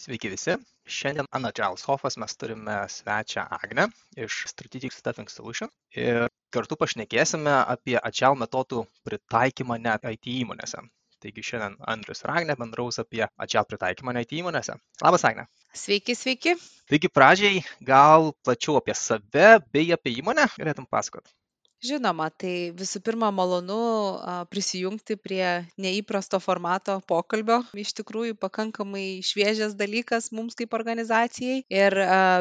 Sveiki visi. Šiandien ant Agile Sofas mes turime svečią Agnę iš Strategic Staffing Solution ir kartu pašnekėsime apie Agile metodų pritaikymą net IT įmonėse. Taigi šiandien Andrius ir Agnė bendraus apie Agile pritaikymą net IT įmonėse. Labas, Agnė. Sveiki, sveiki. Taigi pradžiai gal plačiau apie save bei apie įmonę galėtum pasakot. Žinoma, tai visų pirma malonu prisijungti prie neįprasto formato pokalbio. Iš tikrųjų, pakankamai šviežias dalykas mums kaip organizacijai. Ir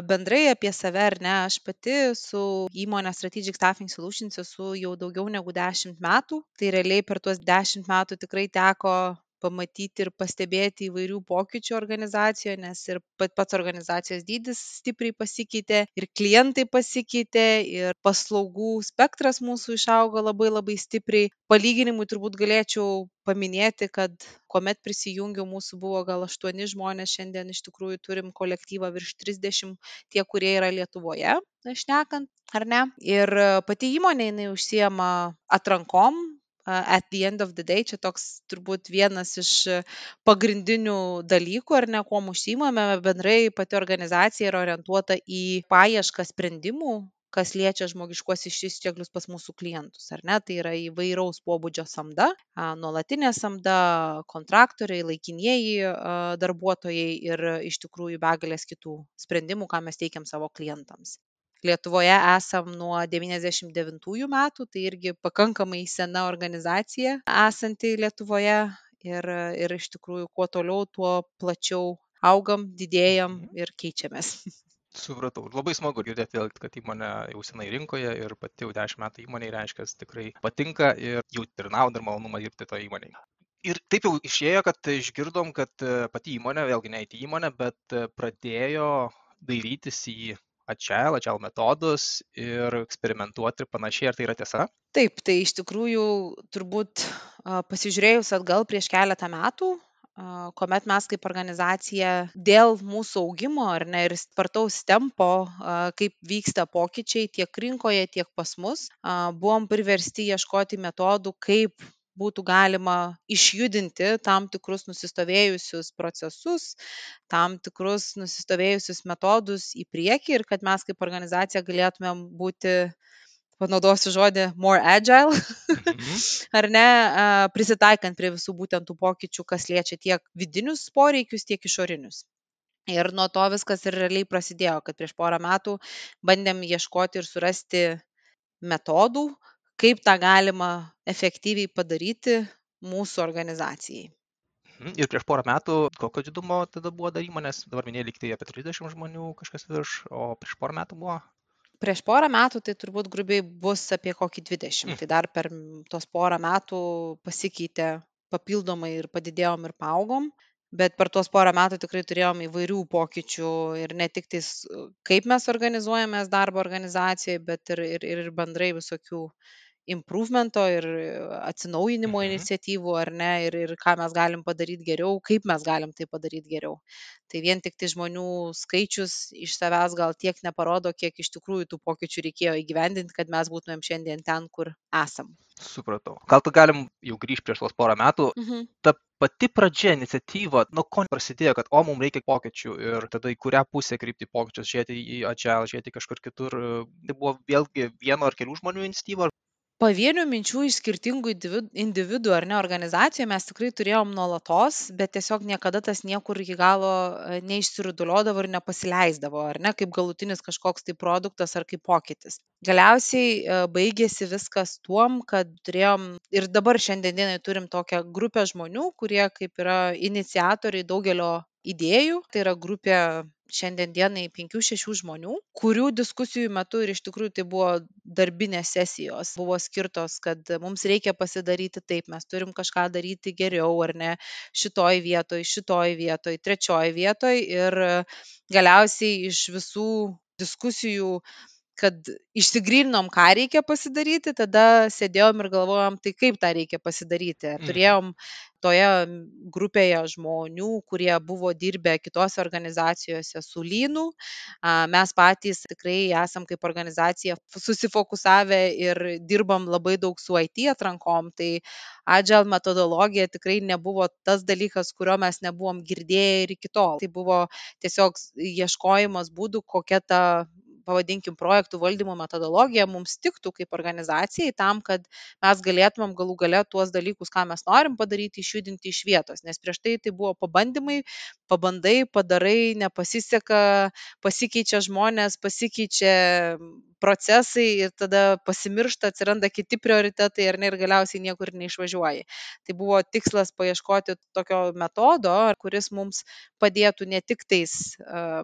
bendrai apie save, ar ne, aš pati su įmonė Strategic Staffing Solutions esu jau daugiau negu 10 metų. Tai realiai per tuos 10 metų tikrai teko pamatyti ir pastebėti įvairių pokyčių organizacijoje, nes ir pats organizacijos dydis stipriai pasikeitė, ir klientai pasikeitė, ir paslaugų spektras mūsų išaugo labai labai stipriai. Palyginimui turbūt galėčiau paminėti, kad kuomet prisijungiau, mūsų buvo gal 8 žmonės, šiandien iš tikrųjų turim kolektyvą virš 30, tie, kurie yra Lietuvoje, šnekant, ar ne. Ir pati įmonė, jinai užsiema atrankom, at the end of the day, čia toks turbūt vienas iš pagrindinių dalykų, ar ne, kuo užsiimame, bendrai pati organizacija yra orientuota į paiešką sprendimų kas liečia žmogiškuosius išteklius pas mūsų klientus, ar ne? Tai yra įvairaus pobūdžio samda, nuolatinė samda, kontraktoriai, laikinieji darbuotojai ir iš tikrųjų begalės kitų sprendimų, ką mes teikiam savo klientams. Lietuvoje esam nuo 99 metų, tai irgi pakankamai sena organizacija esanti Lietuvoje ir, ir iš tikrųjų kuo toliau, tuo plačiau augam, didėjam mhm. ir keičiamės. Supratau. Labai smagu girdėti, kad įmonė jau senai rinkoje ir pati jau 10 metų įmonė reiškia, tikrai patinka ir jau ir naudą ir malonumą dirbti to įmonėje. Ir taip jau išėjo, kad išgirdom, kad pati įmonė, vėlgi ne IT įmonė, bet pradėjo dairytis į agile, agile metodus ir eksperimentuoti ir panašiai, ar tai yra tiesa? Taip, tai iš tikrųjų turbūt pasižiūrėjus atgal prieš keletą metų, kuomet mes kaip organizacija dėl mūsų augimo ar ne ir spartaus tempo, kaip vyksta pokyčiai tiek rinkoje, tiek pas mus, buvom priversti ieškoti metodų, kaip būtų galima išjudinti tam tikrus nusistovėjusius procesus, tam tikrus nusistovėjusius metodus į priekį ir kad mes kaip organizacija galėtumėm būti panaudosiu žodį more agile, mhm. ar ne, prisitaikant prie visų būtent tų pokyčių, kas liečia tiek vidinius poreikius, tiek išorinius. Ir nuo to viskas ir realiai prasidėjo, kad prieš porą metų bandėm ieškoti ir surasti metodų, kaip tą galima efektyviai padaryti mūsų organizacijai. Mhm. Ir prieš porą metų kokio didumo tada buvo dar įmonės, dabar minėjai liktai apie 30 žmonių kažkas virš, o prieš porą metų buvo? Prieš porą metų tai turbūt grubiai bus apie kokį 20. Mm. Tai dar per tos porą metų pasikeitė papildomai ir padidėjom ir paaugom bet per tuos porą metų tikrai turėjom įvairių pokyčių ir ne tik tais kaip mes organizuojamės darbo organizacijoj bet ir ir ir bendrai visokių improvemento ir atsinaujinimo Mhm. iniciatyvų ar ne ir ir ką mes galim padaryt geriau kaip mes galim tai padaryt geriau tai vien tiktai žmonių skaičius iš savęs gal tiek neparodo kiek iš tikrųjų tų pokyčių reikėjo įgyvendint kad mes būtumėm šiandien ten kur esam Supratau. Gal tu galim jau grįžti prieš tuos porą metų. mhm Ta pati pradžia, iniciatyva, nuo ko prasidėjo, kad o mums reikia pokyčių ir tada į kurią pusę krypti pokyčius, žiūrėti į agile, žiūrėti kažkur kitur. Tai buvo vėlgi vieno ar kelių žmonių iniciatyva, pavienių minčių iš skirtingų individ individų ar ne organizacijoj mes tikrai turėjom nuolatos bet tiesiog niekada tas niekur iki galo e, neišsirutuliodavo ir nepasileisdavo ar ne kaip galutinis kažkoks tai produktas ar kaip pokytis. Galiausiai e, baigėsi viskas tuom kad turėjom ir dabar šiandien dienai turim tokią grupę žmonių kurie kaip yra iniciatoriai daugelio idėjų. Tai yra grupė šiandien dienai penkių šešių žmonių kurių diskusijų metu ir iš tikrųjų tai buvo darbinės sesijos. Buvo skirtos kad mums reikia pasidaryti taip mes turim kažką daryti geriau ar ne šitoj vietoj šitoj vietoj trečioj vietoj. Ir galiausiai iš visų diskusijų kad išsigryninom, ką reikia pasidaryti, tada sėdėjom ir galvojom, tai kaip tą reikia pasidaryti. Mhm. Turėjom toje grupėje žmonių, kurie buvo dirbę kitose organizacijose su lynu. Mes patys tikrai esam kaip organizacija susifokusavę ir dirbam labai daug su IT atrankom. Tai Agile metodologija tikrai nebuvo tas dalykas, kurio mes nebuvom girdėję ir iki tol. Tai buvo tiesiog ieškojimas būdų, kokia ta pavadinkim, projektų valdymo metodologija mums tiktų kaip organizacijai tam, kad mes galėtumėm galų gale tuos dalykus, ką mes norim padaryti, išjudinti iš vietos. Nes prieš tai tai buvo pabandymai, pabandai, padarai, nepasiseka, pasikeičia žmonės, pasikeičia procesai ir tada pasimiršta, atsiranda kiti prioritetai ir, ne, ir galiausiai niekur neišvažiuoji. Tai buvo tikslas paieškoti tokio metodo, kuris mums padėtų ne tik tais uh,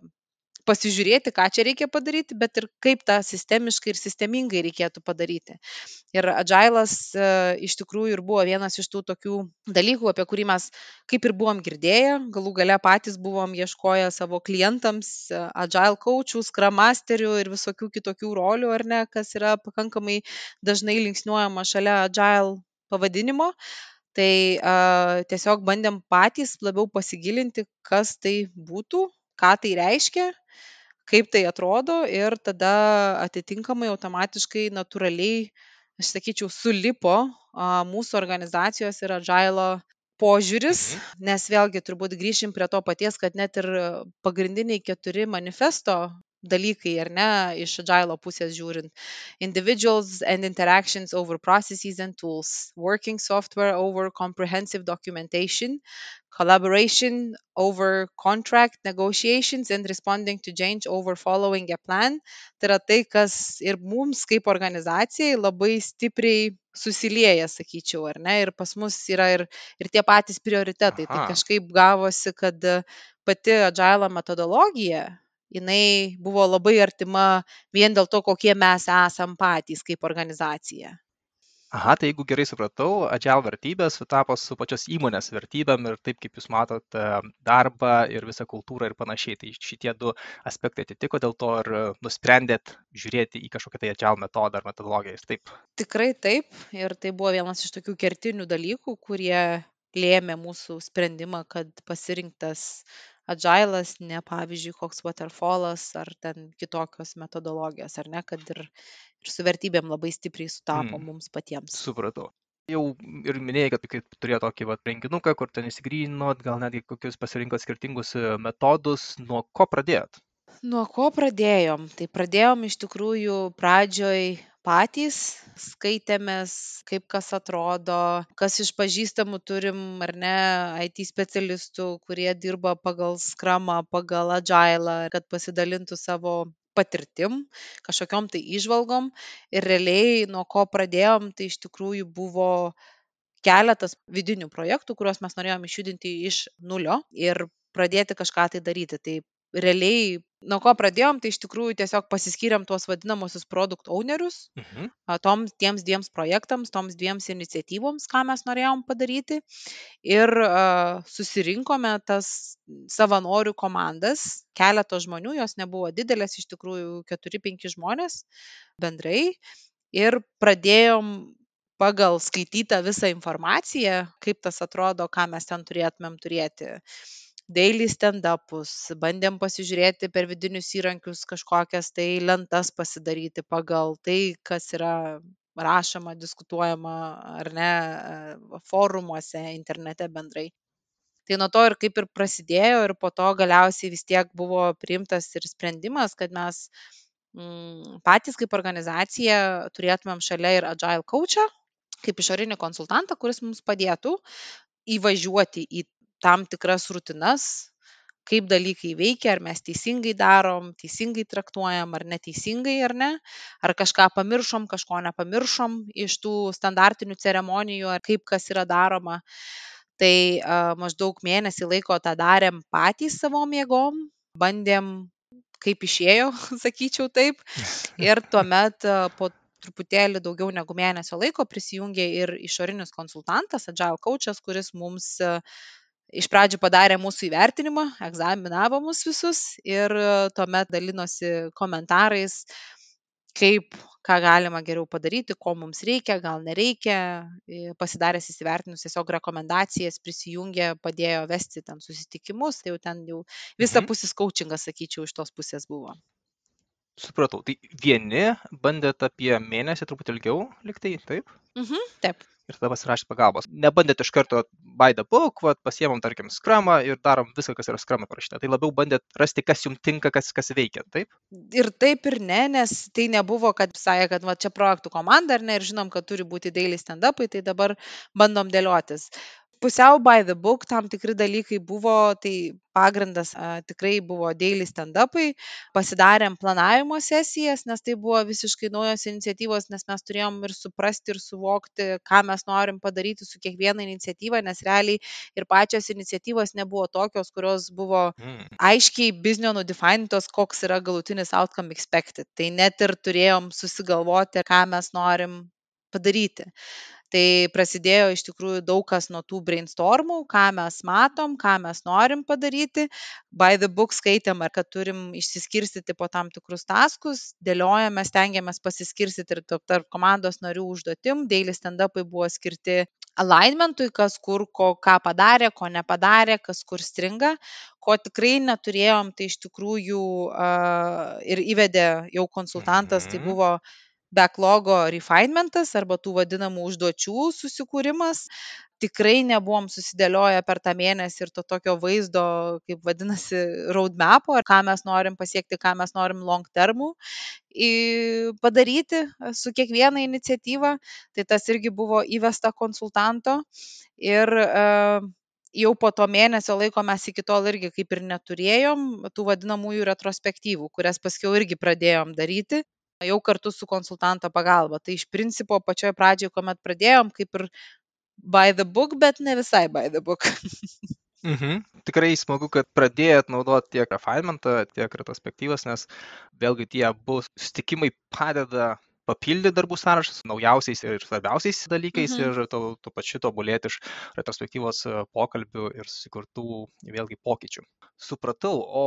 pasižiūrėti, ką čia reikia padaryti, bet ir kaip tą sistemiškai ir sistemingai reikėtų padaryti. Ir Agilas e, iš tikrųjų ir buvo vienas iš tų tokių dalykų, apie kurį mes kaip ir buvom girdėję, galų gale patys buvom ieškoję savo klientams e, Agile coachų, Scrum masterių ir visokių kitokių rolių, ar ne, kas yra pakankamai dažnai linksniuojama šalia Agile pavadinimo. Tai uh, tiesiog bandėm patys labiau pasigilinti, kas tai būtų, ką tai reiškia kaip tai atrodo ir tada atitinkamai automatiškai natūraliai, aš sakyčiau, sulipo a, mūsų organizacijos ir agilo požiūris, Mhm. nes vėlgi turbūt grįšim prie to paties, kad net ir pagrindiniai keturi manifesto dalykai, ar ne, iš agilo pusės žiūrint. Individuals and interactions over processes and tools, working software over comprehensive documentation, collaboration over contract negotiations and responding to change over following a plan. Tai yra tai, kas ir mums kaip organizacijai labai stipriai susilieja, sakyčiau, ar ne? Ir pas mus yra ir, ir tie patys prioritetai. Tai Aha. kažkaip gavosi, kad pati agilo metodologija jinai buvo labai artima vien dėl to, kokie mes esam patys kaip organizacija. Aha, tai jeigu gerai supratau, agile vertybės sutapo su pačios įmonės vertybėm ir taip, kaip jūs matot darbą ir visą kultūrą ir panašiai. Tai šitie du aspektai atitiko, dėl to ir nusprendėt žiūrėti į kažkokią tai agile metodą ar metodologiją. Taip. Tikrai taip. Ir tai buvo vienas iš tokių kertinių dalykų, kurie lėmė mūsų sprendimą, kad pasirinktas agilas, ne pavyzdžiui, koks waterfallas ar ten kitokios metodologijos, ar ne, kad ir, ir su vertybėm labai stipriai sutapo Mm. mums patiems. Supratau. Jau ir minėjai, kad kaip turėjo tokį vat, renginuką, kur ten įsigrynot, gal netgi kokius pasirinkot skirtingus e, metodus, nuo ko pradėjot? Nuo ko pradėjom? Tai pradėjom iš tikrųjų pradžioj patys, skaitėmės, kaip kas atrodo, kas iš pažįstamų turim ar ne IT specialistų, kurie dirba pagal skramą, pagal agilą, kad pasidalintų savo patirtim, kažkokiom tai išvalgom. Ir realiai nuo ko pradėjom, tai iš tikrųjų buvo keletas vidinių projektų, kuriuos mes norėjom išjudinti iš nulio ir pradėti kažką tai daryti. Tai realiai nuo ko pradėjom, tai iš tikrųjų tiesiog pasiskyrėm tuos vadinamosius produkt ownerius, Mhm. a, toms, tiems dviems projektams, toms dviems iniciatyvoms, ką mes norėjom padaryti. Ir a, susirinkome tas savanorių komandas, keletą žmonių, jos nebuvo didelės, iš tikrųjų 4-5 žmonės bendrai. Ir pradėjom pagal skaitytą visą informaciją, kaip tas atrodo, ką mes ten turėtumėm turėti daily stand-upus, bandėm pasižiūrėti per vidinius įrankius kažkokias tai lentas pasidaryti pagal tai, kas yra rašoma, diskutuojama ar ne e, forumuose, internete bendrai. Tai nuo to ir kaip ir prasidėjo ir po to galiausiai vis tiek buvo priimtas ir sprendimas, kad mes mm, patys kaip organizacija turėtumėm šalia ir agile coachą, kaip išorinį konsultantą, kuris mums padėtų įvažiuoti į tam tikras rutinas, kaip dalykai veikia, ar mes teisingai darom, teisingai traktuojam, ar neteisingai, ar ne, ar kažką pamiršom, kažko nepamiršom iš tų standartinių ceremonijų, ar kaip kas yra daroma. Tai a, maždaug mėnesį laiko tą darėm patys savo mėgom, bandėm kaip išėjo, sakyčiau taip. Ir tuomet a, po truputėlį daugiau negu mėnesio laiko prisijungė ir išorinis konsultantas, Agile coachas, kuris mums iš pradžių padarė mūsų įvertinimą, egzaminavo mus visus ir e, tuomet dalinosi komentarais, kaip ką galima geriau padaryti, ko mums reikia, gal nereikia. Pasidaręs įsivertinus tiesiog rekomendacijas, prisijungė, padėjo vesti ten susitikimus, tai jau ten jau visapusis mhm. coachingas, sakyčiau, iš tos pusės buvo. Supratau. Tai vieni bandėt apie mėnesį, truputį ilgiau liktai, taip? Mhm, taip. Ir tada pasirašyti pagalbos. Nebandėt iš karto by the book, vat, pasiemam, tarkim, skramą ir darom viską, kas yra skramą parašyta. Tai labiau bandėt rasti, kas jums tinka, kas, kas veikia, taip? Ir taip ir ne, nes tai nebuvo, kad sakė, kad va, čia projektų komanda ar ne, ir žinom, kad turi būti daily stand-upai, tai dabar bandom dėliotis pusiau by the book tam tikri dalykai buvo, tai pagrindas a, tikrai buvo daily stand-upai, pasidarėm planavimo sesijas, nes tai buvo visiškai naujos iniciatyvos, nes mes turėjom ir suprasti, ir suvokti, ką mes norim padaryti su kiekviena iniciatyva, nes realiai ir pačios iniciatyvos nebuvo tokios, kurios buvo mm. aiškiai biznio nudefinintos, koks yra galutinis outcome expected. Tai net ir turėjom susigalvoti, ką mes norim padaryti tai prasidėjo iš tikrųjų daug kas nuo tų brainstormų ką mes matom ką mes norim padaryti. By the book skaitėm ar kad turim išsiskirstyti po tam tikrus taskus dėliojame stengiamės pasiskirstyti ir tarp komandos narių užduotim. Daily stendapai buvo skirti alignmentui kas kur ko ką padarė ko nepadarė kas kur stringa. Ko tikrai neturėjom tai iš tikrųjų a, ir įvedė jau konsultantas tai mhm. buvo backlogo refinementas arba tų vadinamų užduočių susikūrimas. Tikrai nebuvom susidėlioję per tą mėnesį ir to tokio vaizdo, kaip vadinasi, roadmapo, ką mes norim pasiekti, ką mes norim long termų padaryti su kiekviena iniciatyva. Tai tas irgi buvo įvesta konsultanto. Ir uh, jau po to mėnesio laiko mes iki tol irgi kaip ir neturėjom tų vadinamųjų retrospektyvų, kurias paskiau irgi pradėjom daryti jau kartu su konsultanto pagalba. Tai iš principo pačioj pradžioj, kuomet pradėjom, kaip ir by the book, bet ne visai by the book. Mhm. Tikrai smagu, kad pradėjot naudoti tiek refinementą, tiek retrospektyvas, nes vėlgi tie abu susitikimai padeda papildyti darbų sąrašą su naujausiais ir svarbiausiais dalykais mhm. ir tuo, tuo pačiu tobulėti iš retrospektyvos e, pokalbių ir susikurtų vėlgi pokyčių. Supratau, o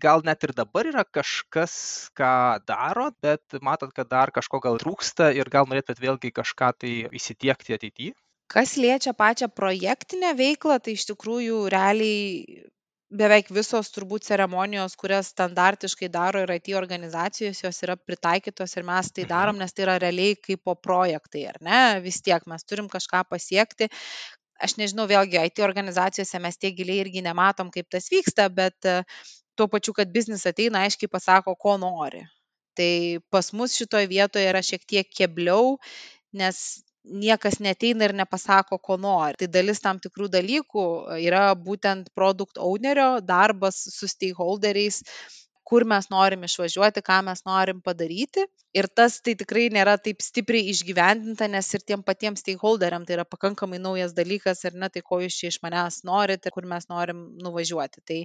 gal net ir dabar yra kažkas, ką darot, bet matot, kad dar kažko gal trūksta ir gal norėtumėt vėlgi kažką tai įsitiekti ateityje? Kas liečia pačią projektinę veiklą, tai iš tikrųjų realiai beveik visos turbūt ceremonijos kurias standartiškai daro ir it organizacijos jos yra pritaikytos ir mes tai darom mhm. nes tai yra realiai kaipo projektai ar ne? Vis tiek mes turim kažką pasiekti. Aš nežinau vėlgi it organizacijose mes tiek giliai irgi nematom kaip tas vyksta bet tuo pačiu kad biznis ateina aiškiai pasako ko nori. Tai pas mus šitoj vietoje yra šiek tiek kebliau nes niekas neateina ir nepasako, ko nori. Tai dalis tam tikrų dalykų yra būtent produkt ownerio darbas su stakeholderiais, kur mes norim išvažiuoti, ką mes norim padaryti. Ir tas tai tikrai nėra taip stipriai išgyvendinta, nes ir tiem patiems stakeholderiam tai yra pakankamai naujas dalykas ir ne tai, ko jūs čia iš manęs norite, kur mes norim nuvažiuoti. Tai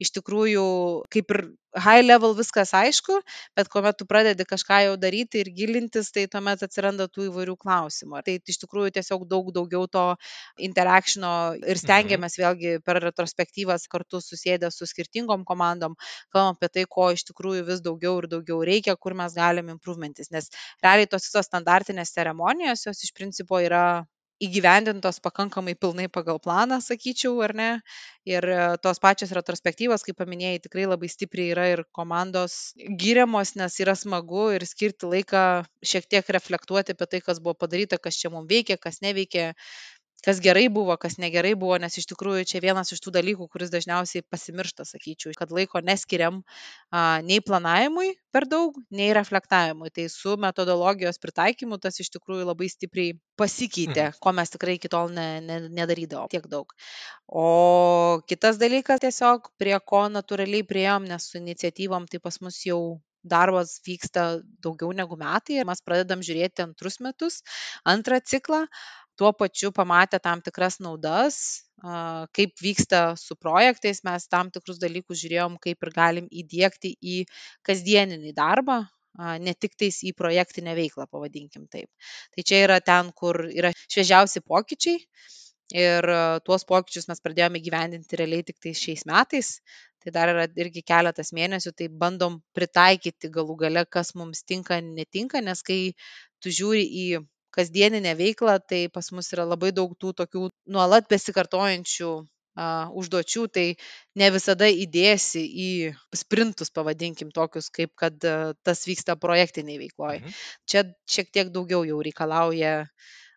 iš tikrųjų, kaip ir high level viskas aišku, bet kuomet tu pradedi kažką jau daryti ir gilintis, tai tuomet atsiranda tų įvairių klausimų. Tai iš tikrųjų tiesiog daug daugiau to interakšino ir mhm. stengiamės vėlgi per retrospektyvas kartu susėdę su skirtingom komandom, kalbam apie tai, ko iš tikrųjų vis daugiau ir daugiau reikia, kur mes galim improvementis. Nes realiai tos visos standartinės ceremonijos, jos iš principo yra įgyvendintos pakankamai pilnai pagal planą, sakyčiau, ar ne. Ir e, tos pačios retrospektyvos, kaip paminėjai, tikrai labai stipriai yra ir komandos gyriamos, nes yra smagu ir skirti laiką šiek tiek reflektuoti apie tai, kas buvo padaryta, kas čia mums veikia, kas neveikia, kas gerai buvo, kas negerai buvo, nes iš tikrųjų čia vienas iš tų dalykų, kuris dažniausiai pasimiršta, sakyčiau, kad laiko neskiriam a, nei planavimui per daug, nei reflektavimui. Tai su metodologijos pritaikymu tas iš tikrųjų labai stipriai pasikeitė, mhm. ko mes tikrai iki tol ne, ne, nedarydavom tiek daug. O kitas dalykas tiesiog, prie ko natūraliai prieėm, nes su iniciatyvom tai pas mus jau darbas vyksta daugiau negu metai ir mes pradedam žiūrėti antrus metus, antrą ciklą tuo pačiu pamatę tam tikras naudas, kaip vyksta su projektais, mes tam tikrus dalykus žiūrėjom, kaip ir galim įdėkti į kasdieninį darbą, ne tik tais į projektinę veiklą, pavadinkim taip. Tai čia yra ten, kur yra šviežiausi pokyčiai ir tuos pokyčius mes pradėjome gyvendinti realiai tik tai šiais metais. tai dar yra irgi keletas mėnesių, tai bandom pritaikyti galų gale, kas mums tinka, netinka, nes kai tu žiūri į kasdieninę veiklą, tai pas mus yra labai daug tų tokių nuolat besikartojančių a, užduočių, tai ne visada įdėsi į sprintus, pavadinkim tokius, kaip kad a, tas vyksta projektiniai veikloje. Mhm. Čia šiek tiek daugiau jau reikalauja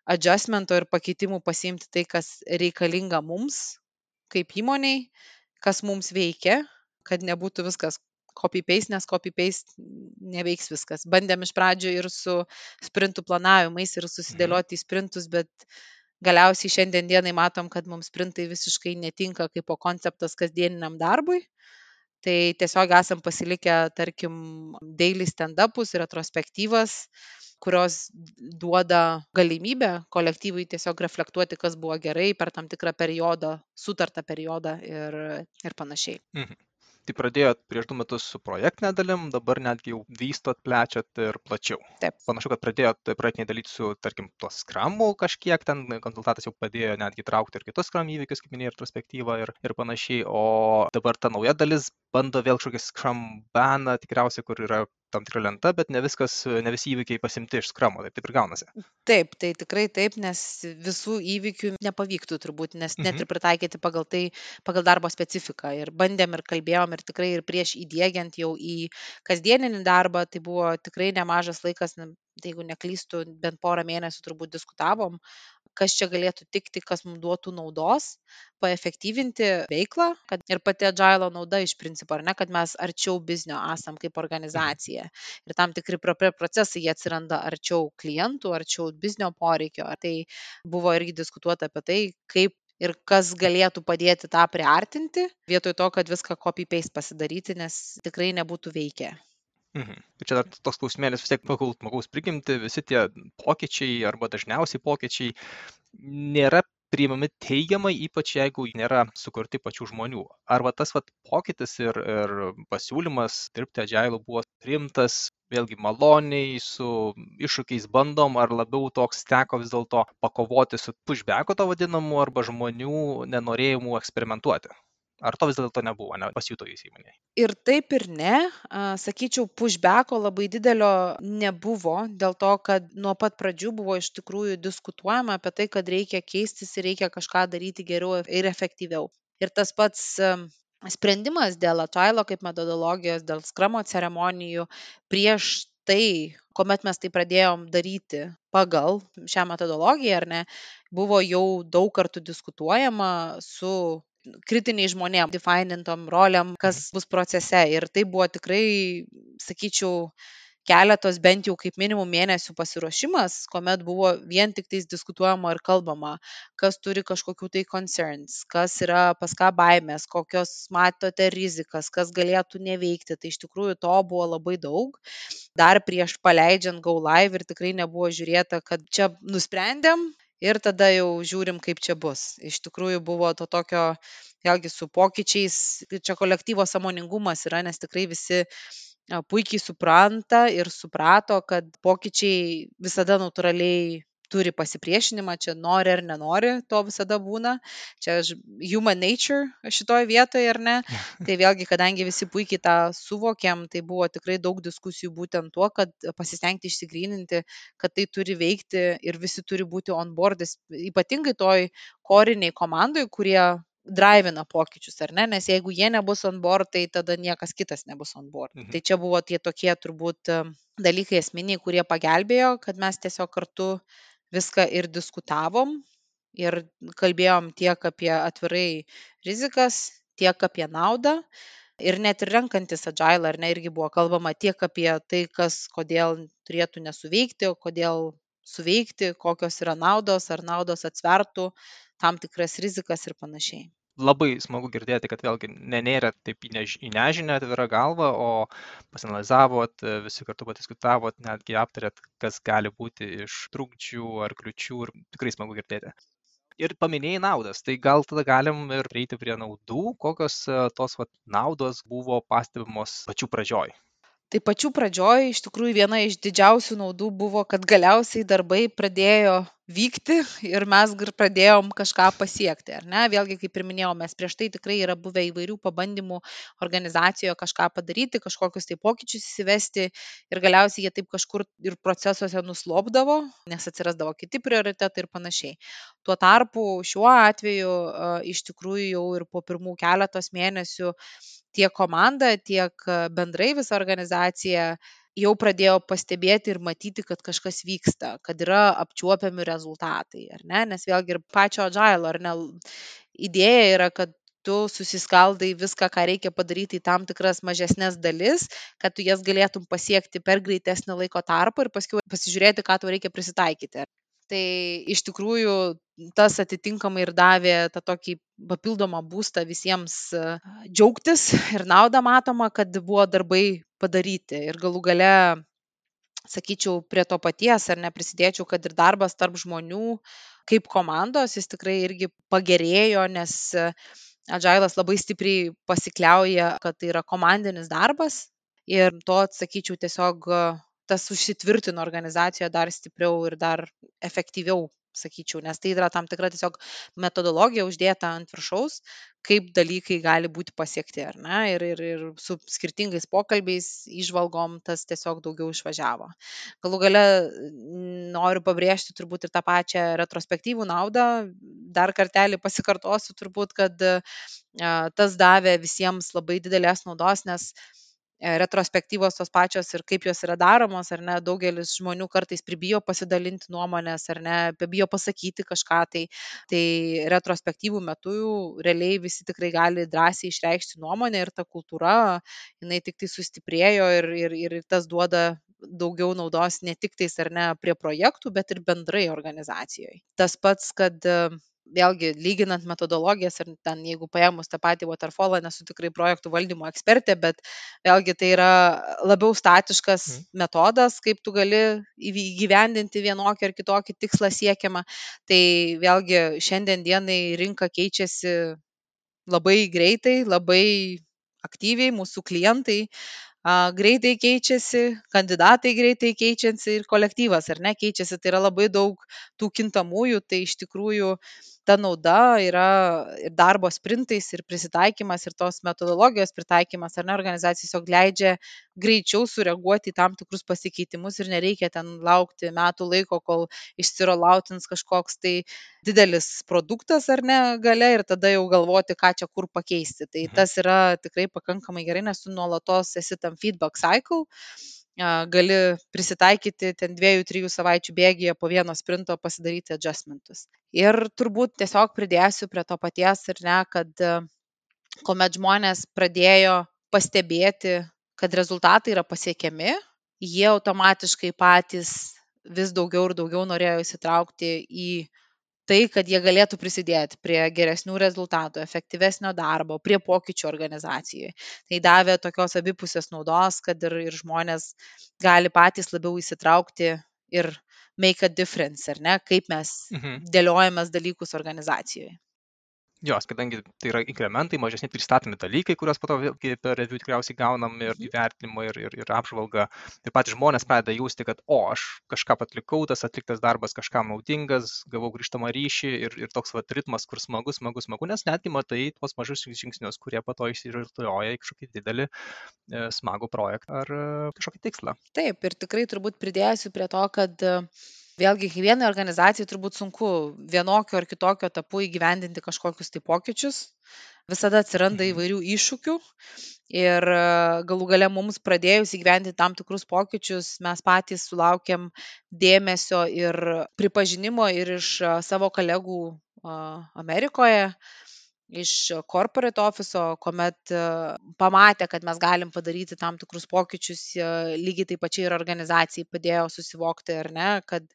adjustmento ir pakeitimų pasiimti tai, kas reikalinga mums kaip įmoniai, kas mums veikia, kad nebūtų viskas copy-paste, nes copy-paste neveiks viskas. Bandėm iš pradžių ir su sprintų planavimais ir susidėlioti į sprintus, bet galiausiai šiandien dienai matom, kad mums sprintai visiškai netinka kaip po konceptas kasdieniniam darbui. Tai tiesiog esam pasilikę, tarkim, daily stand-upus, retrospektyvas, kurios duoda galimybę kolektyvui tiesiog reflektuoti, kas buvo gerai per tam tikrą periodą, sutartą periodą ir, ir panašiai. Mhm tai pradėjot prieš du metus su projektine dalim dabar netgi jau vystot plečiat ir plačiau Taip. panašu kad pradėjot projektiniai dalyti su tarkim tuo skramu kažkiek ten konsultantas jau padėjo netgi įtraukti ir kitus skram įvykius kaip minėjai retrospektyvą ir ir panašiai o dabar ta nauja dalis bando vėl kažkokį skram baną tikriausiai kur yra tam tikra lenta, bet ne viskas, ne visi įvykiai pasimti iš skramo, taip, taip ir gaunasi. Taip, tai tikrai taip, nes visų įvykių nepavyktų turbūt, nes net Mhm. ir pritaikyti pagal tai, pagal darbo specifiką. Ir bandėm ir kalbėjom ir tikrai ir prieš įdėgiant jau į kasdieninį darbą, tai buvo tikrai nemažas laikas, tai jeigu neklystų, bent porą mėnesių turbūt diskutavom, kas čia galėtų tikti, kas mums duotų naudos, paefektyvinti veiklą, kad ir pati agilo nauda iš principo, ar ne, kad mes arčiau biznio esam kaip organizacija. Ir tam tikri pro- procesai jie atsiranda arčiau klientų, arčiau biznio poreikio. Tai buvo irgi diskutuota apie tai, kaip ir kas galėtų padėti tą priartinti, vietoj to, kad viską copy-paste pasidaryti, nes tikrai nebūtų veikę. Mhm. Ir čia dar toks klausimėlis vis tiek pagal žmogaus prigimti, visi tie pokyčiai arba dažniausiai pokyčiai nėra priimami teigiamai, ypač jeigu nėra sukurti pačių žmonių. Arba tas vat, pokytis ir, ir pasiūlymas dirbti agilų buvo priimtas vėlgi maloniai, su iššūkiais bandom, ar labiau toks teko vis dėlto pakovoti su pushbacko to vadinamu, arba žmonių nenorėjimu eksperimentuoti. Ar to vis dėlto nebuvo, ne, pasijuto jūs įmonėje? Ir taip ir ne, sakyčiau, pushbacko labai didelio nebuvo, dėl to, kad nuo pat pradžių buvo iš tikrųjų diskutuojama apie tai, kad reikia keistis ir reikia kažką daryti geriau ir efektyviau. Ir tas pats sprendimas dėl atvailo kaip metodologijos, dėl skramo ceremonijų prieš tai, kuomet mes tai pradėjom daryti pagal šią metodologiją, ar ne, buvo jau daug kartų diskutuojama su kritiniai žmonėm, definintom roliam, kas bus procese. Ir tai buvo tikrai, sakyčiau, keletos bent jau kaip minimum mėnesių pasiruošimas, kuomet buvo vien tik tais diskutuojama ir kalbama, kas turi kažkokių tai concerns, kas yra pas ką baimės, kokios matote rizikas, kas galėtų neveikti. Tai iš tikrųjų to buvo labai daug. Dar prieš paleidžiant Go Live ir tikrai nebuvo žiūrėta, kad čia nusprendėm ir tada jau žiūrim, kaip čia bus. Iš tikrųjų buvo to tokio, vėlgi su pokyčiais, čia kolektyvo samoningumas yra, nes tikrai visi a, puikiai supranta ir suprato, kad pokyčiai visada natūraliai turi pasipriešinimą, čia nori ar nenori, to visada būna. Čia human nature šitoje vietoje, ar ne? Tai vėlgi, kadangi visi puikiai tą suvokiam, tai buvo tikrai daug diskusijų būtent tuo, kad pasistengti išsigryninti, kad tai turi veikti ir visi turi būti on boardais, ypatingai toj koriniai komandai, kurie drivina pokyčius, ar ne? Nes jeigu jie nebus on board, tai tada niekas kitas nebus on board. Mhm. Tai čia buvo tie tokie turbūt dalykai esminiai, kurie pagelbėjo, kad mes tiesiog kartu viską ir diskutavom ir kalbėjom tiek apie atvirai rizikas, tiek apie naudą. Ir net ir renkantis agile, ar ne, irgi buvo kalbama tiek apie tai, kas, kodėl turėtų nesuveikti, kodėl suveikti, kokios yra naudos, ar naudos atsvertų tam tikras rizikas ir panašiai. Labai smagu girdėti, kad vėlgi nenėrėt taip į, než, į nežinę atvira galva, o pasinalizavot, visi kartu padiskutavot, netgi aptarėt, kas gali būti iš trukdžių ar kliučių ir tikrai smagu girdėti. Ir paminėjai naudas, tai gal tada galim ir prieiti prie naudų, kokios tos vat, naudos buvo pastebimos pačių pradžioj. Tai pačių pradžioj iš tikrųjų viena iš didžiausių naudų buvo, kad galiausiai darbai pradėjo vykti ir mes gr- pradėjom kažką pasiekti, ar ne? Vėlgi, kaip ir minėjau, mes prieš tai tikrai yra buvę įvairių pabandymų organizacijoje kažką padaryti, kažkokius tai pokyčius įsivesti ir galiausiai jie taip kažkur ir procesuose nuslopdavo, nes atsirasdavo kiti prioritetai ir panašiai. Tuo tarpu šiuo atveju iš tikrųjų jau ir po pirmų keletos mėnesių tiek komanda, tiek a, bendrai visa organizacija jau pradėjo pastebėti ir matyti, kad kažkas vyksta, kad yra apčiuopiami rezultatai, ar ne? Nes vėlgi ir pačio agile, ar ne, idėja yra, kad tu susiskaldai viską, ką reikia padaryti į tam tikras mažesnės dalis, kad tu jas galėtum pasiekti per greitesnį laiko tarpą ir paskui pasižiūrėti, ką tau reikia prisitaikyti. Tai iš tikrųjų tas atitinkamai ir davė tą tokį papildomą būstą visiems džiaugtis ir naudą matoma, kad buvo darbai padaryti. Ir galų gale, sakyčiau, prie to paties, ar neprisidėčiau, kad ir darbas tarp žmonių kaip komandos, jis tikrai irgi pagerėjo, nes Agilas labai stipriai pasikliauja, kad tai yra komandinis darbas. Ir to, sakyčiau, tiesiog tas užsitvirtino organizacijoje dar stipriau ir dar efektyviau, sakyčiau, nes tai yra tam tikra tiesiog metodologija uždėta ant viršaus, kaip dalykai gali būti pasiekti, ar ne? Ir, ir, ir su skirtingais pokalbiais, išvalgom tas tiesiog daugiau išvažiavo. Galų gale noriu pabrėžti turbūt ir tą pačią retrospektyvų naudą. Dar kartelį pasikartosiu turbūt, kad tas davė visiems labai didelės naudos, nes retrospektyvos tos pačios ir kaip jos yra daromos, ar ne, daugelis žmonių kartais pribijo pasidalinti nuomonės, ar ne, bijo pasakyti kažką, tai, tai retrospektyvų metu realiai visi tikrai gali drąsiai išreikšti nuomonę ir ta kultūra, jinai tik tai sustiprėjo ir, ir, ir tas duoda daugiau naudos ne tik tais ar ne prie projektų, bet ir bendrai organizacijoje. Tas pats, kad e, vėlgi lyginant metodologijas ir ten, jeigu paėmus tą patį waterfallą, nesu tikrai projektų valdymo ekspertė, bet vėlgi tai yra labiau statiškas Mhm. metodas, kaip tu gali įgyvendinti vienokį ar kitokį tikslą siekiamą. Tai vėlgi šiandien dienai rinka keičiasi labai greitai, labai aktyviai, mūsų klientai a, greitai keičiasi, kandidatai greitai keičiasi ir kolektyvas, ar ne, keičiasi. Tai yra labai daug tų kintamųjų, tai iš tikrųjų ta nauda yra ir darbo sprintais, ir prisitaikymas, ir tos metodologijos pritaikymas, ar ne, organizacija tiesiog leidžia greičiau sureaguoti į tam tikrus pasikeitimus ir nereikia ten laukti metų laiko, kol išsirolautins kažkoks tai didelis produktas ar ne gale ir tada jau galvoti, ką čia kur pakeisti. Tai Mhm. tas yra tikrai pakankamai gerai, nes tu nuolatos esi tam feedback cycle, gali prisitaikyti ten dviejų, trijų savaičių bėgyje po vieno sprinto pasidaryti adjustmentus. Ir turbūt tiesiog pridėsiu prie to paties ir ne, kad a, kuomet žmonės pradėjo pastebėti, kad rezultatai yra pasiekiami, jie automatiškai patys vis daugiau ir daugiau norėjo įsitraukti į tai, kad jie galėtų prisidėti prie geresnių rezultatų, efektyvesnio darbo, prie pokyčių organizacijoje. Tai davė tokios abipusės naudos, kad ir, ir žmonės gali patys labiau įsitraukti ir make a difference, ar ne, kaip mes Mhm. dėliojamės dalykus organizacijoje. Jos, kadangi tai yra inkrementai, mažesni pristatomi dalykai, kuriuos po to vėlgi per review tikriausiai gaunam ir Mhm. įvertinimą ir, ir, ir apžvalgą. Ir patys žmonės pradeda jausti, kad, o, aš kažką atlikau, tas atliktas darbas kažkam naudingas, gavau grįžtamą ryšį ir, ir toks vat ritmas, kur smagu, smagu, smagu, nes netgi matai tuos mažus žingsnius, kurie po to išsirutulioja į kažkokį didelį e, smagų projektą ar e, kažkokį tikslą. Taip, ir tikrai turbūt pridėsiu prie to, kad vėlgi kiekvienai organizacijai turbūt sunku vienokiu ar kitokiu etapu įgyvendinti kažkokius tai pokyčius. Visada atsiranda Mhm. įvairių iššūkių ir e, galų gale mums pradėjus įgyvendinti tam tikrus pokyčius, mes patys sulaukėm dėmesio ir pripažinimo ir iš e, savo kolegų a, Amerikoje, iš corporate ofiso, kuomet e, pamatė, kad mes galim padaryti tam tikrus pokyčius, e, lygiai taip pačiai ir organizacijai padėjo susivokti, ar ne, kad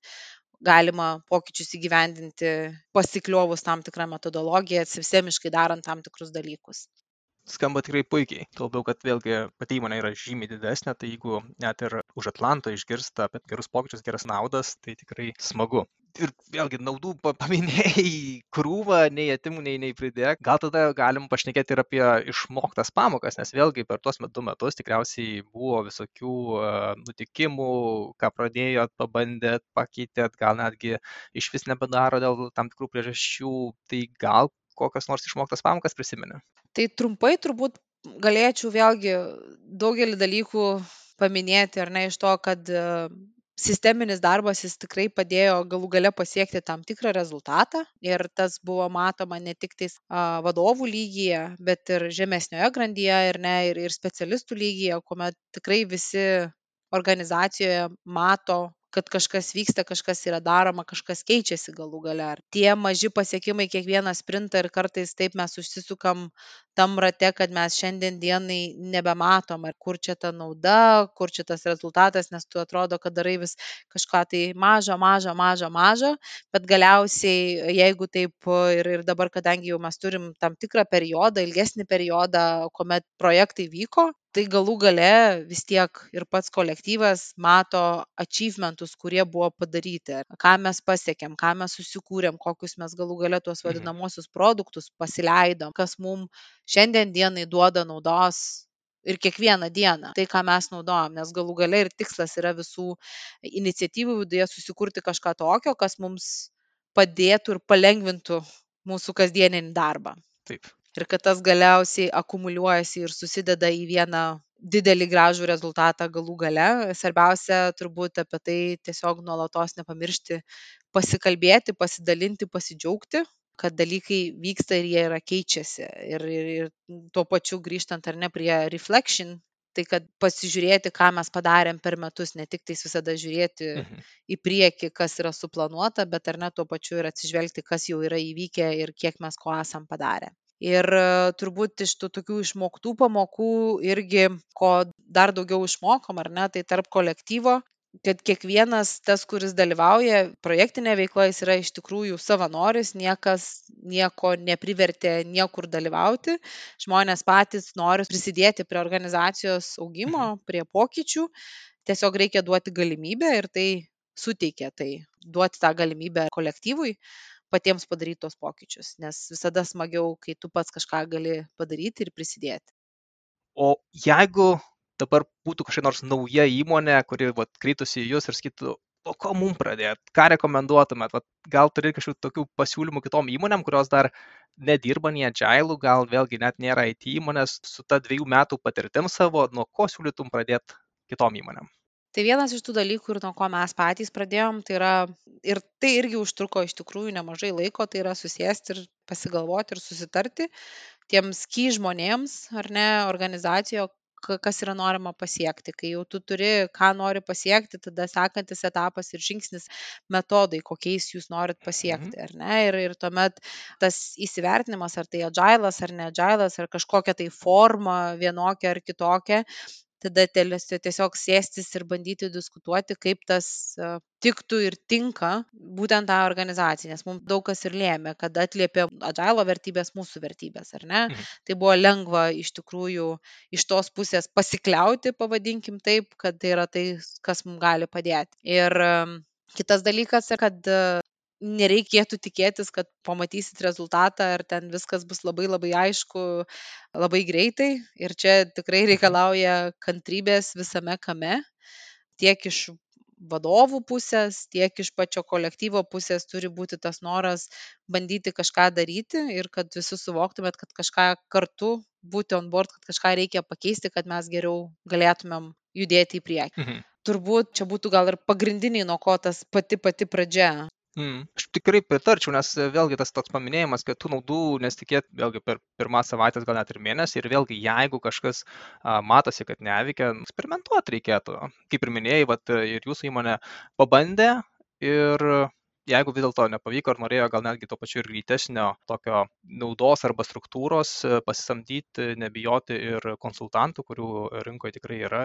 galima pokyčius įgyvendinti pasikliovus tam tikrą metodologiją, sistemiškai darant tam tikrus dalykus. Skamba tikrai puikiai. Tuo labiau, kad vėlgi pati įmonė yra žymiai didesnė, tai jeigu net ir už Atlanto išgirsta apie gerus pokyčius, geras naudas, tai tikrai smagu. Ir vėlgi naudų paminėjai krūvą, nei atimų, nei, nei pridėk. Gal tada galim pašnekėti ir apie išmoktas pamokas, nes vėlgi per tuos du metus tikriausiai buvo visokių uh, nutikimų, ką pradėjot, pabandėt, pakeitėt, gal netgi iš vis nebedaro dėl tam tikrų priežasčių. Tai gal kokias nors išmoktas pamokas prisimeni? Tai trumpai turbūt galėčiau vėlgi daugelį dalykų paminėti, ar ne, iš to, kad e, sisteminis darbas jis tikrai padėjo galų gale pasiekti tam tikrą rezultatą ir tas buvo matoma ne tik tais a, vadovų lygyje, bet ir žemesnioje grandyje ir, ne, ir, ir specialistų lygyje, kuomet tikrai visi organizacijoje mato kad kažkas vyksta, kažkas yra daroma, kažkas keičiasi galų gale. Ar tie maži pasiekimai kiekvieną sprintą ir kartais taip mes užsisukam tam rate, kad mes šiandien dienai nebematom, ar kur čia ta nauda, kur čia tas rezultatas, nes tu atrodo, kad darai vis kažką tai mažą, mažą, mažą, mažą, bet galiausiai, jeigu taip ir, ir dabar, kadangi jau mes turim tam tikrą periodą, ilgesnį periodą, kuomet projektai vyko, tai galų gale vis tiek ir pats kolektyvas mato achievementus, kurie buvo padaryti, ką mes pasiekėm, ką mes susikūrėm, kokius mes galų gale tuos Mhm. vadinamosius produktus pasileidom, kas mums šiandien dienai duoda naudos ir kiekvieną dieną tai, ką mes naudojam, nes galų gale ir tikslas yra visų iniciatyvų viduje susikurti kažką tokio, kas mums padėtų ir palengvintų mūsų kasdieninį darbą Taip. Ir kad tas galiausiai akumuliuojasi ir susideda į vieną didelį gražų rezultatą galų gale. Svarbiausia turbūt apie tai tiesiog nuolatos nepamiršti pasikalbėti, pasidalinti, pasidžiaugti kad dalykai vyksta ir jie yra keičiasi. Ir, ir, ir tuo pačiu grįžtant ar ne prie reflection, tai kad pasižiūrėti, ką mes padarėm per metus, ne tik tais visada žiūrėti Mhm. į priekį, kas yra suplanuota, bet ar ne tuo pačiu ir atsižvelgti, kas jau yra įvykę ir kiek mes ko esam padarę. Ir e, turbūt iš tų tokių išmoktų pamokų irgi, ko dar daugiau išmokom, ar ne, tai tarp kolektyvo, kad kiekvienas tas, kuris dalyvauja projektinėje veikloje, jis yra iš tikrųjų savanoris, niekas nieko neprivertė niekur dalyvauti, žmonės patys nori prisidėti prie organizacijos augimo, Mhm. prie pokyčių, tiesiog reikia duoti galimybę ir tai suteikia tai, duoti tą galimybę kolektyvui patiems padaryti tos pokyčius, nes visada smagiau, kai tu pats kažką gali padaryti ir prisidėti. O jeigu dabar būtų kažkokia nors nauja įmonė, kuri vat, krytųsi į jūs ir sakytų, o ko mums pradėti, ką rekomenduotumėt, vat, gal turi kažkokių tokių pasiūlymų kitom įmonėm, kurios dar nedirba nei agilų, gal vėlgi net nėra IT įmonės, su ta dviejų metų patirtim savo, nuo ko siūlytum pradėti kitom įmonėm? Tai vienas iš tų dalykų ir nuo ko mes patys pradėjom, tai yra, ir tai irgi užtruko iš tikrųjų nemažai laiko, tai yra susėsti ir pasigalvoti ir susitarti tiems ky žmonėms, ar ne, organizacijoje, ka- kas yra norima pasiekti. Kai jau tu turi, ką nori pasiekti, tada sekantis etapas ir žingsnis metodai, kokiais jūs norit pasiekti, ar ne? Ir, ir tuomet tas įsivertinimas, ar tai agilas, ar ne agilas, ar kažkokia tai forma vienokia ar kitokia, tada telis- tiesiog sėstis ir bandyti diskutuoti, kaip tas tiktų ir tinka būtent tą organizaciją, nes mums daug kas ir lėmė, kad atliepė agilo vertybės mūsų vertybės, ar ne? Mhm. Tai buvo lengva iš tikrųjų iš tos pusės pasikliauti, pavadinkim taip, kad tai yra tai, kas mums gali padėti. Ir kitas dalykas, kad nereikėtų tikėtis, kad pamatysit rezultatą ir ten viskas bus labai labai aišku labai greitai. Ir čia tikrai reikalauja kantrybės visame kame, tiek iš vadovų pusės, tiek iš pačio kolektyvo pusės turi būti tas noras bandyti kažką daryti ir kad visi suvoktumėt, kad kažką kartu būti on board, kad kažką reikia pakeisti, kad mes geriau galėtumėm judėti į priekį. Mhm. Turbūt čia būtų gal ir pagrindiniai, nuo ko tas pati pati pradžia. Mm. Aš tikrai pritarčiau, nes e, vėlgi tas toks paminėjimas, kad tų naudų nesitikėt vėlgi per pirmas savaitės, gal net ir mėnesį. Ir vėlgi, jeigu kažkas a, matosi, kad neveikia, eksperimentuoti reikėtų. Kaip ir minėjai, vat, e, ir jūsų įmonė pabandė ir jeigu vis dėlto nepavyko ar norėjo gal netgi to pačiu ir greitesnio tokio naudos arba struktūros, e, pasisamdyti, nebijoti ir konsultantų, kurių rinkoje tikrai yra.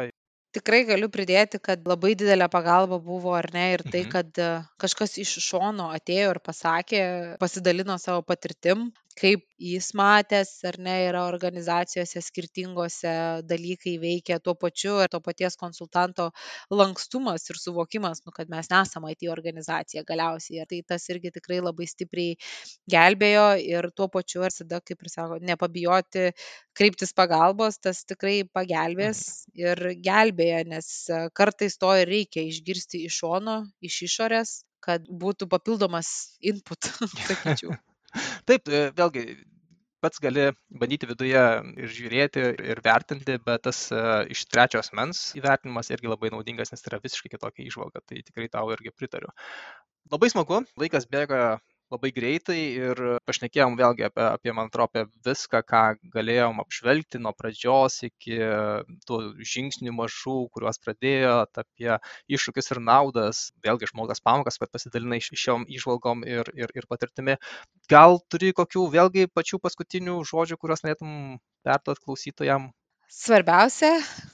Tikrai galiu pridėti, kad labai didelė pagalba buvo, ar ne, ir tai, Mhm. kad e, kažkas iš šono atėjo ir pasakė, pasidalino savo patirtim. Kaip jis matęs ar ne yra organizacijose skirtingose dalykai veikia tuo pačiu ir to paties konsultanto lankstumas ir suvokimas, nu, kad mes nesame IT organizacija galiausiai. Tai tas irgi tikrai labai stipriai gelbėjo ir tuo pačiu, ar visada, kaip ir sako, nepabijoti kreiptis pagalbos, tas tikrai pagelbės Mhm. ir gelbėja, nes kartais to ir reikia išgirsti iš šono, iš išorės, kad būtų papildomas input, sakyčiau. Taip, e, vėlgi, pats gali bandyti viduje ir žiūrėti, ir vertinti, bet tas e, iš trečio asmens įvertinimas irgi labai naudingas, nes tai yra visiškai kitokia išvalga, tai tikrai tau irgi pritariu. Labai smagu, laikas bėga labai greitai ir pašnekėjom vėlgi apie, apie man atrodo, apie viską, ką galėjom apžvelgti nuo pradžios iki tų žingsnių mažų, kuriuos pradėjot, apie iššūkius ir naudas, vėlgi išmoktas pamokas, kad pasidalinai šiom išvalgom ir, ir, ir patirtimi. Gal turi kokių vėlgi pačių paskutinių žodžių, kuriuos norėtum perduoti klausytojams? Svarbiausia,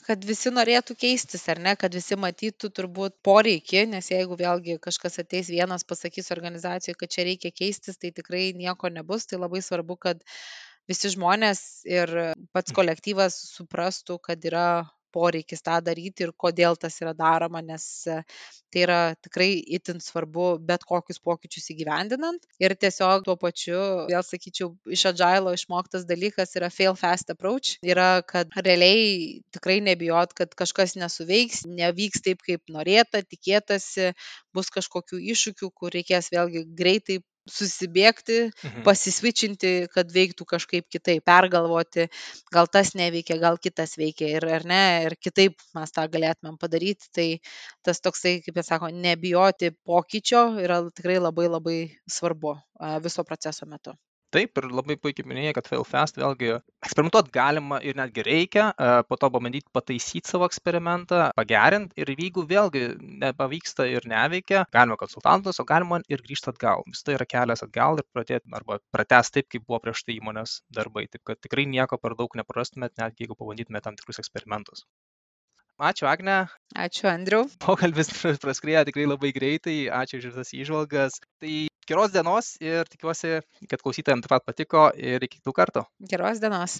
kad visi norėtų keistis, ar ne, kad visi matytų turbūt poreikį, nes jeigu vėlgi kažkas ateis vienas pasakys organizacijoje, kad čia reikia keistis, tai tikrai nieko nebus. Tai labai svarbu, kad visi žmonės ir pats kolektyvas suprastų, kad yra poreikis tą daryti ir kodėl tas yra daroma, nes tai yra tikrai itin svarbu bet kokius pokyčius įgyvendinant. Ir tiesiog tuo pačiu, vėl sakyčiau, iš agilo išmoktas dalykas yra fail fast approach. Yra, kad realiai tikrai nebijot, kad kažkas nesuveiks, nevyks taip, kaip norėta, tikėtasi, bus kažkokių iššūkių, kur reikės vėlgi greitai susibėgti, Mhm. pasisvičinti, kad veiktų kažkaip kitaip, pergalvoti, gal tas neveikia, gal kitas veikia ir ar ne, ir kitaip mes tą galėtumėm padaryti. Tai tas toksai, kaip jie sako, nebijoti pokyčio yra tikrai labai labai svarbu viso proceso metu. Taip, ir labai puikiai minėjai, kad fail fast vėlgi eksperimentuot galima ir netgi reikia, e, po to pabandyti pataisyti savo eksperimentą, pagerinti ir jeigu vėlgi nepavyksta ir neveikia, galima konsultantas, o galima ir grįžti atgal. Vis tai yra kelias atgal ir pradėti arba pratesti taip, kaip buvo prieš tai įmonės darbai. Taip kad tikrai nieko per daug neprarastumėt, net jeigu pabandytumėte tam tikrus eksperimentus. Ačiū, Agne. Ačiū, Andriu. Pokalbis praskrėjo tikrai labai greitai. Ačiū už visas įžvalgas. Tai geros dienos ir tikiuosi, kad klausytojams taip pat patiko ir iki kitų kartų. Geros dienos.